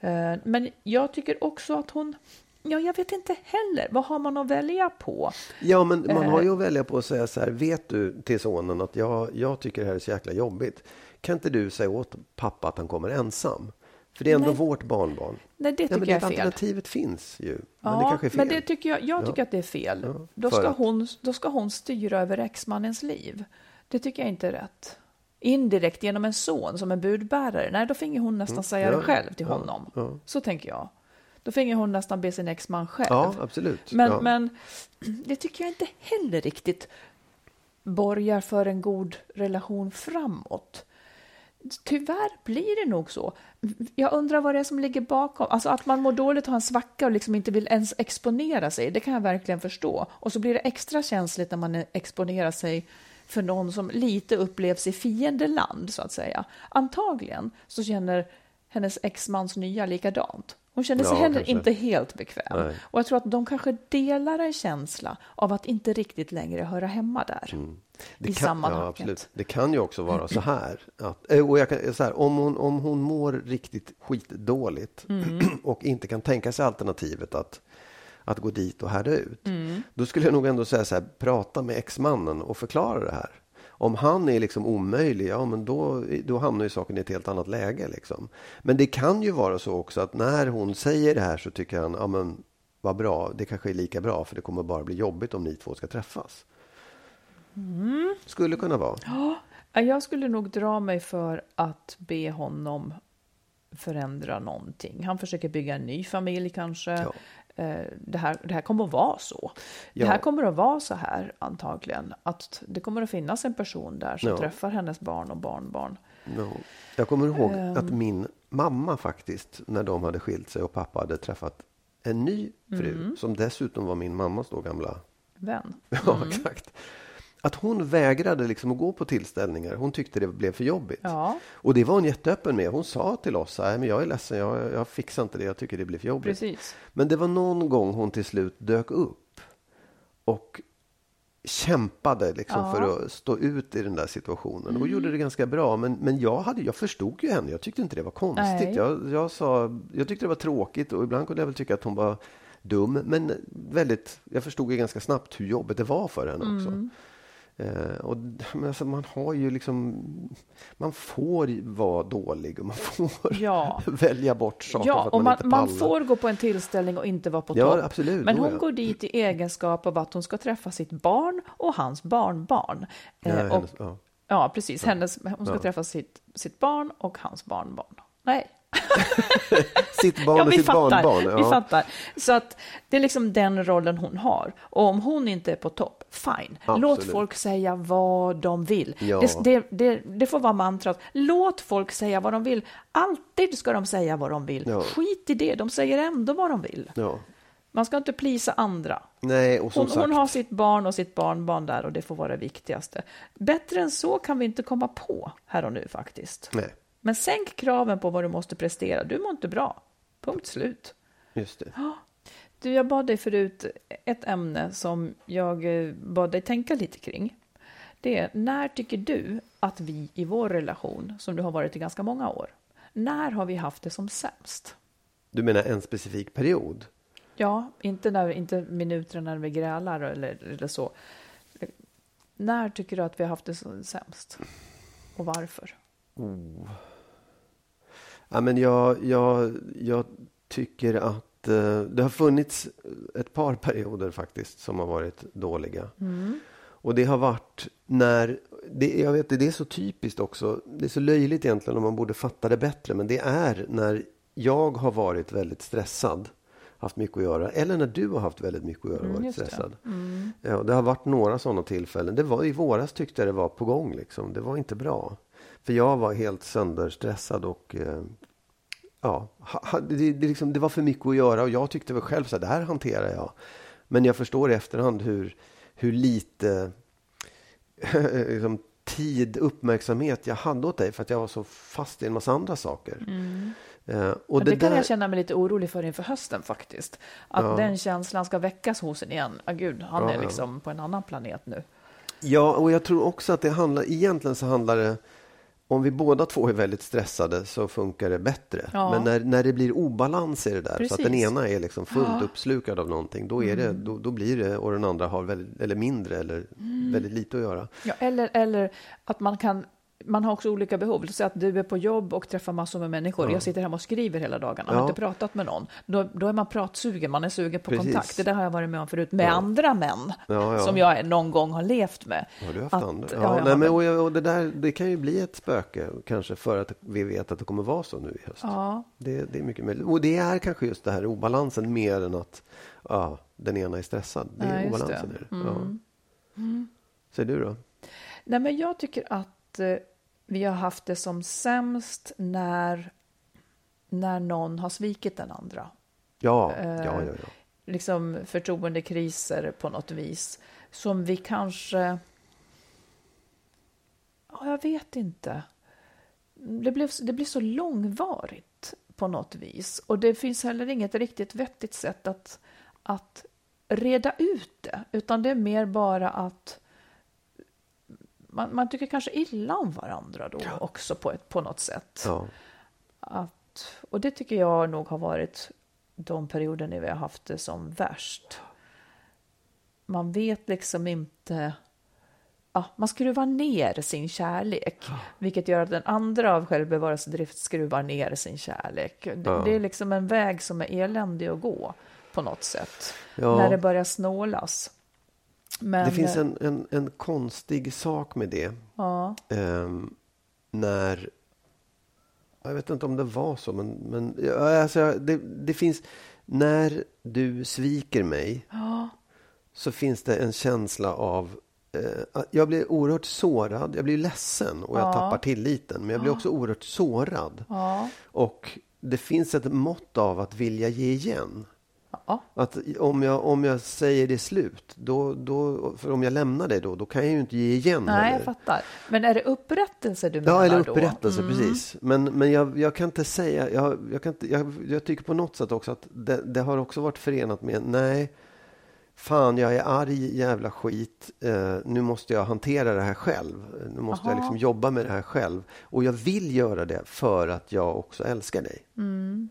Eh, men jag tycker också att hon, ja, jag vet inte heller, vad har man att välja på? Ja, men man Eh. har ju att välja på att säga så här. Vet du till sonen att jag, jag tycker det här är så jäkla jobbigt. Kan inte du säga åt pappa att han kommer ensam? För det är ändå Nej. vårt barnbarn. Nej, det Ja, tycker men jag är fel. alternativet finns ju. Men det Ja, kanske är fel. men det tycker jag, jag Ja. tycker att det är fel. Ja, då, ska att- hon, då ska hon styra över exmannens liv. Det tycker jag inte är rätt. Indirekt genom en son som är budbärare. Nej, då finge hon nästan säga Mm. ja, det själv till ja, honom. ja. Så tänker jag. Då finge hon nästan be sin exman själv. Ja, absolut. Men, ja. men det tycker jag inte heller riktigt borgar för en god relation framåt. Tyvärr blir det nog så. Jag undrar vad det är som ligger bakom. Alltså att man mår dåligt och har en svacka och liksom inte vill ens exponera sig, det kan jag verkligen förstå. Och så blir det extra känsligt när man exponerar sig för någon som lite upplevs i fiendeland, så att säga. Antagligen så känner hennes exmans nya likadant. Hon känner sig Ja, heller kanske. inte helt bekväm. Nej. Och jag tror att de kanske delar en känsla av att inte riktigt längre höra hemma där. Mm. Det I kan, sammanhanget. Ja, absolut. Det kan ju också vara så här. Att, eh, och jag kan, så här om, hon, om hon mår riktigt skitdåligt Mm. och inte kan tänka sig alternativet att, att gå dit och härda ut. Mm. Då skulle jag nog ändå säga så här, prata med exmannen och förklara det här. Om han är liksom omöjlig, ja men då, då hamnar ju saken i ett helt annat läge. Liksom. Men det kan ju vara så också att när hon säger det här så tycker han, ja men vad bra, det kanske är lika bra för det kommer bara bli jobbigt om ni två ska träffas. Mm. Skulle kunna vara. Ja, Jag skulle nog dra mig för att be honom förändra någonting. Han försöker bygga en ny familj kanske. Ja. Eh, det, här, det här kommer att vara så. Ja. Det här kommer att vara så här antagligen. Att det kommer att finnas en person där som Ja. träffar hennes barn och barnbarn. No. Jag kommer ihåg Ehm. att min mamma faktiskt, när de hade skilt sig och pappa hade träffat en ny fru, Mm. som dessutom var min mammas då gamla Vän. Ja, Mm. exakt. Att hon vägrade liksom att gå på tillställningar. Hon tyckte det blev för jobbigt. Ja, Och det var hon jätteöppen med. Hon sa till oss, nej men jag är ledsen, jag, jag fixar inte det, jag tycker det blir för jobbigt. precis. Men det var någon gång hon till slut dök upp och kämpade liksom Ja. för att stå ut i den där situationen och gjorde det ganska bra. Men, men jag, hade, jag förstod ju henne. Jag tyckte inte det var konstigt. Jag, jag, sa, jag tyckte det var tråkigt och ibland kunde jag väl tycka att hon var dum. Men väldigt, jag förstod ju ganska snabbt hur jobbigt det var för henne också. Eh, och, men alltså, man har ju liksom, man får vara dålig och man får Ja. välja bort saker för Ja, att och man, man, inte man pallar. får gå på en tillställning och inte vara på Ja, topp. absolut. Men hon ja. går dit i egenskap av att hon ska träffa sitt barn och hans barnbarn. Ja, Eh, och, hennes, ja. ja, precis. Hennes, hon ska Ja. träffa sitt, sitt barn och hans barnbarn. Nej, Sitt barn ja, och vi sitt fattar. barnbarn. Vi Ja. fattar. Så att det är liksom den rollen hon har. Och om hon inte är på topp, fine. Låt Absolut. folk säga vad de vill. Ja. Det, det, det, det får vara mantrat. Låt folk säga vad de vill. Alltid ska de säga vad de vill. Ja. Skit i det, de säger ändå vad de vill. Man ska inte plisa andra. Nej, och som Hon, sagt. hon har sitt barn och sitt barnbarn där och det får vara det viktigaste. Bättre än så kan vi inte komma på här och nu faktiskt. Nej, Men sänk kraven på vad du måste prestera. Du mår inte bra. Punkt slut. just det. Du, jag bad dig förut ett ämne som jag eh, bad dig tänka lite kring. Det är, när tycker du att vi i vår relation, som du har varit i ganska många år, när har vi haft det som sämst? Du menar en specifik period? Ja, inte, när, inte minuter när vi grälar eller, eller så. När tycker du att vi har haft det som sämst? Och varför? Ja, men jag, jag, jag tycker att eh, det har funnits ett par perioder faktiskt som har varit dåliga. Och det har varit när, det, jag vet det är så typiskt också, det är så löjligt egentligen om man borde fatta det bättre, men det är när jag har varit väldigt stressad, haft mycket att göra, eller när du har haft väldigt mycket att göra och varit just det. stressad. Ja, det har varit några sådana tillfällen. Det var, I våras tyckte jag det var på gång. Liksom. Det var inte bra. För jag var helt sönderstressad och eh, ja, det, det, liksom, det var för mycket att göra och jag tyckte väl själv så här, det här hanterar jag. Men jag förstår i efterhand hur, hur lite liksom, tid, uppmärksamhet jag hade åt dig för att jag var så fast i en massa andra saker. Eh, och Men det, kan där- jag känna mig lite orolig för inför hösten faktiskt. Att Ja. den känslan ska väckas hos en igen. Ah, gud, han Ja, är ja. liksom på en annan planet nu. Ja, och jag tror också att det handlar, egentligen så handlar det om vi båda två är väldigt stressade så funkar det bättre. Ja. Men när, när det blir obalans i det där, så att Precis. den ena är liksom fullt Ja. Mm. uppslukad av någonting, då, är det, då, då blir det, och den andra har väldigt, eller mindre eller Mm. väldigt lite att göra. Ja, eller, eller att man kan man har också olika behov. Så att du är på jobb och träffar massor med människor. Jag sitter hemma och skriver hela dagarna. Jag har Ja. inte pratat med någon. Då, då är man pratsugen. Man är sugen på Precis. kontakt. Det där har jag varit med om förut. Med andra män. Ja, ja. Som jag någon gång har levt med. Har du haft Att- andra? ja, Ja, nej, men, och, och det, där, det kan ju bli ett spöke kanske för att vi vet att det kommer vara så nu i höst. Ja. Det, det är mycket möjligt. Och det är kanske just det här obalansen mer än att ja, den ena är stressad. Det Ja, är obalansen. det. Mm. Ja. Säger du då? Nej, men jag tycker att eh, vi har haft det som sämst när, när någon har svikit den andra. Ja, Eh, ja, ja. ja. Liksom förtroendekriser på något vis. Som vi kanske... Ja, jag vet inte. Det, blev, det blir så långvarigt på något vis. Och det finns heller inget riktigt vettigt sätt att, att reda ut det. Utan det är mer bara att man, man tycker kanske illa om varandra då också på, ett, på något sätt. ja. Att, och det tycker jag nog har varit de perioder när vi har haft det som värst. Man vet liksom inte... Ja, man skruvar ner sin kärlek, vilket gör att den andra av självbevarelsedrift skruvar ner sin kärlek. Det, Ja. det är liksom en väg som är eländig att gå på något sätt, Ja. när det börjar snålas. Men, Det finns en, en, en konstig sak med det. Ja, Ehm, när... Jag vet inte om det var så, men, men ja, alltså, det, det finns... när du sviker mig så finns det en känsla av eh, jag blir oerhört sårad, jag blir ledsen och jag tappar tilliten. Men jag blir också oerhört sårad. Och det finns ett mått av att vilja ge igen. Ja. Att om jag, om jag säger det slut, då, då, för om jag lämnar dig då, då kan jag ju inte ge igen Nej, heller. jag fattar. Men är det upprättelse du menar Ja, eller då? upprättelse, precis. Men, men jag, jag kan inte säga, jag, jag, kan inte, jag, jag tycker på något sätt också att det, det har också varit förenat med, nej, fan jag är arg jävla skit, eh, nu måste jag hantera det här själv. Nu måste jag Aha. liksom jobba med det här själv. Och jag vill göra det för att jag också älskar dig. Mm.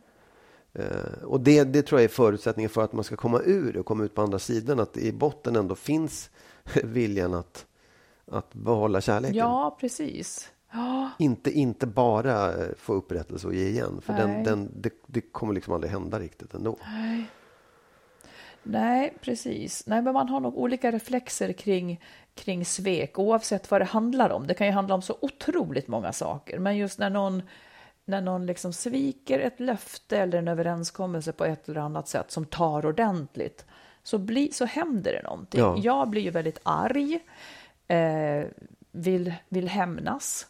Eh, och det, det tror jag är förutsättningen för att man ska komma ur det och komma ut på andra sidan. Att i botten ändå finns viljan att, att behålla kärleken. Ja, precis. Ja, Inte, inte bara eh, få upprättelse och ge igen. För den, Nej. den, det, det kommer liksom aldrig hända riktigt ändå. nej, precis. Nej, men man har nog olika reflexer kring, kring svek, oavsett vad det handlar om. Det kan ju handla om så otroligt många saker, men just när någon när någon liksom sviker ett löfte eller en överenskommelse på ett eller annat sätt som tar ordentligt, så, bli, så händer det någonting. Ja. Jag blir ju väldigt arg, eh, vill, vill hämnas.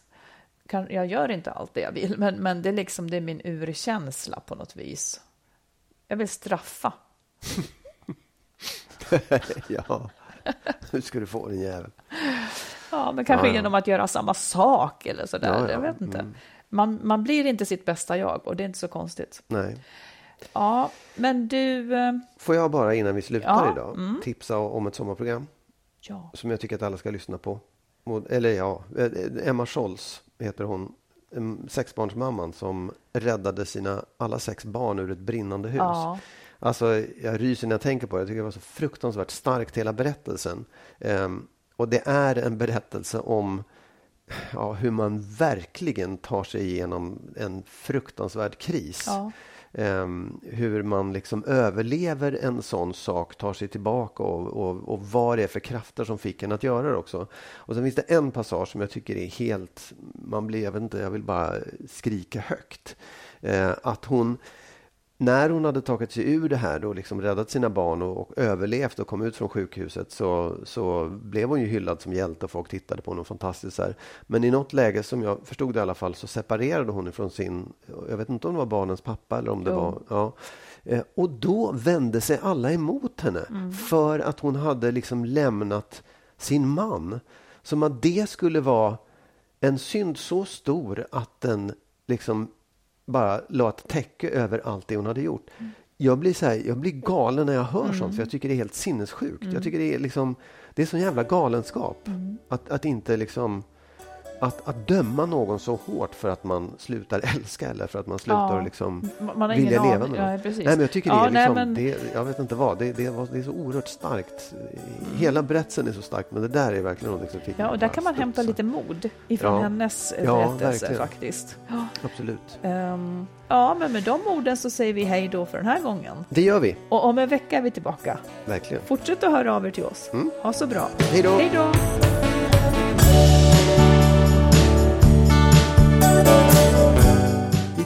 Kan, jag gör inte allt det jag vill, men, men det, är liksom, det är min urkänsla på något vis. Jag vill straffa. ja, hur ska du få den jäveln? Ja, men kanske Ja, ja. genom att göra samma sak eller sådär. Ja, ja. Jag vet inte. Man, man blir inte sitt bästa jag och det är inte så konstigt. Nej. Ja, men du... eh, Får jag bara innan vi slutar Ja, idag tipsa om ett sommarprogram Ja, som jag tycker att alla ska lyssna på. Eller ja, eh, Emma Scholz heter hon. em, Sexbarnsmamman som räddade sina alla sex barn ur ett brinnande hus. Ja. Alltså, jag ryser när jag tänker på det. Jag tycker det var så fruktansvärt starkt, hela berättelsen. Ehm, och det är en berättelse om ja, hur man verkligen tar sig igenom en fruktansvärd kris. Ja. Ehm, hur man liksom överlever en sån sak, tar sig tillbaka och, och, och vad det är för krafter som fick en att göra det också. Och sen finns det en passage som jag tycker är helt, man blir, jag vet inte, jag vill bara skrika högt. Eh, att hon, när hon hade tagit sig ur det här och liksom räddat sina barn och, och överlevt och kom ut från sjukhuset så, så blev hon ju hyllad som hjälte och folk tittade på honom fantastiskt. Här. Men i något läge, som jag förstod det i alla fall, så separerade hon ifrån sin, jag vet inte om det var barnens pappa eller om det Jo. var, ja. Eh, Och då vände sig alla emot henne för att hon hade liksom lämnat sin man. Som att det skulle vara en synd så stor att den liksom bara la ett täcke över allt det hon hade gjort. Jag blir, så här, jag blir galen när jag hör sånt, för jag tycker det är helt sinnessjukt. Jag tycker det är liksom, det är sån jävla galenskap. Att, att inte liksom, att, att döma någon så hårt för att man slutar älska eller för att man slutar Ja. liksom Man vilja leva med någon. Ja. Nej, men jag tycker det Ja, är nej, liksom, men- det, jag vet inte vad, det, det, var, det är så oerhört starkt. Hela berättelsen är så stark, men det där är verkligen något som fick Ja, och där kan man hämta studsa. lite mod ifrån Ja. hennes berättelse faktiskt. Absolut. Ehm, ja, men med de orden så säger vi hej då för den här gången. Det gör vi, Och om en vecka är vi tillbaka. verkligen. Fortsätt att höra av er till oss. Ha så bra. Hej då! Hej då!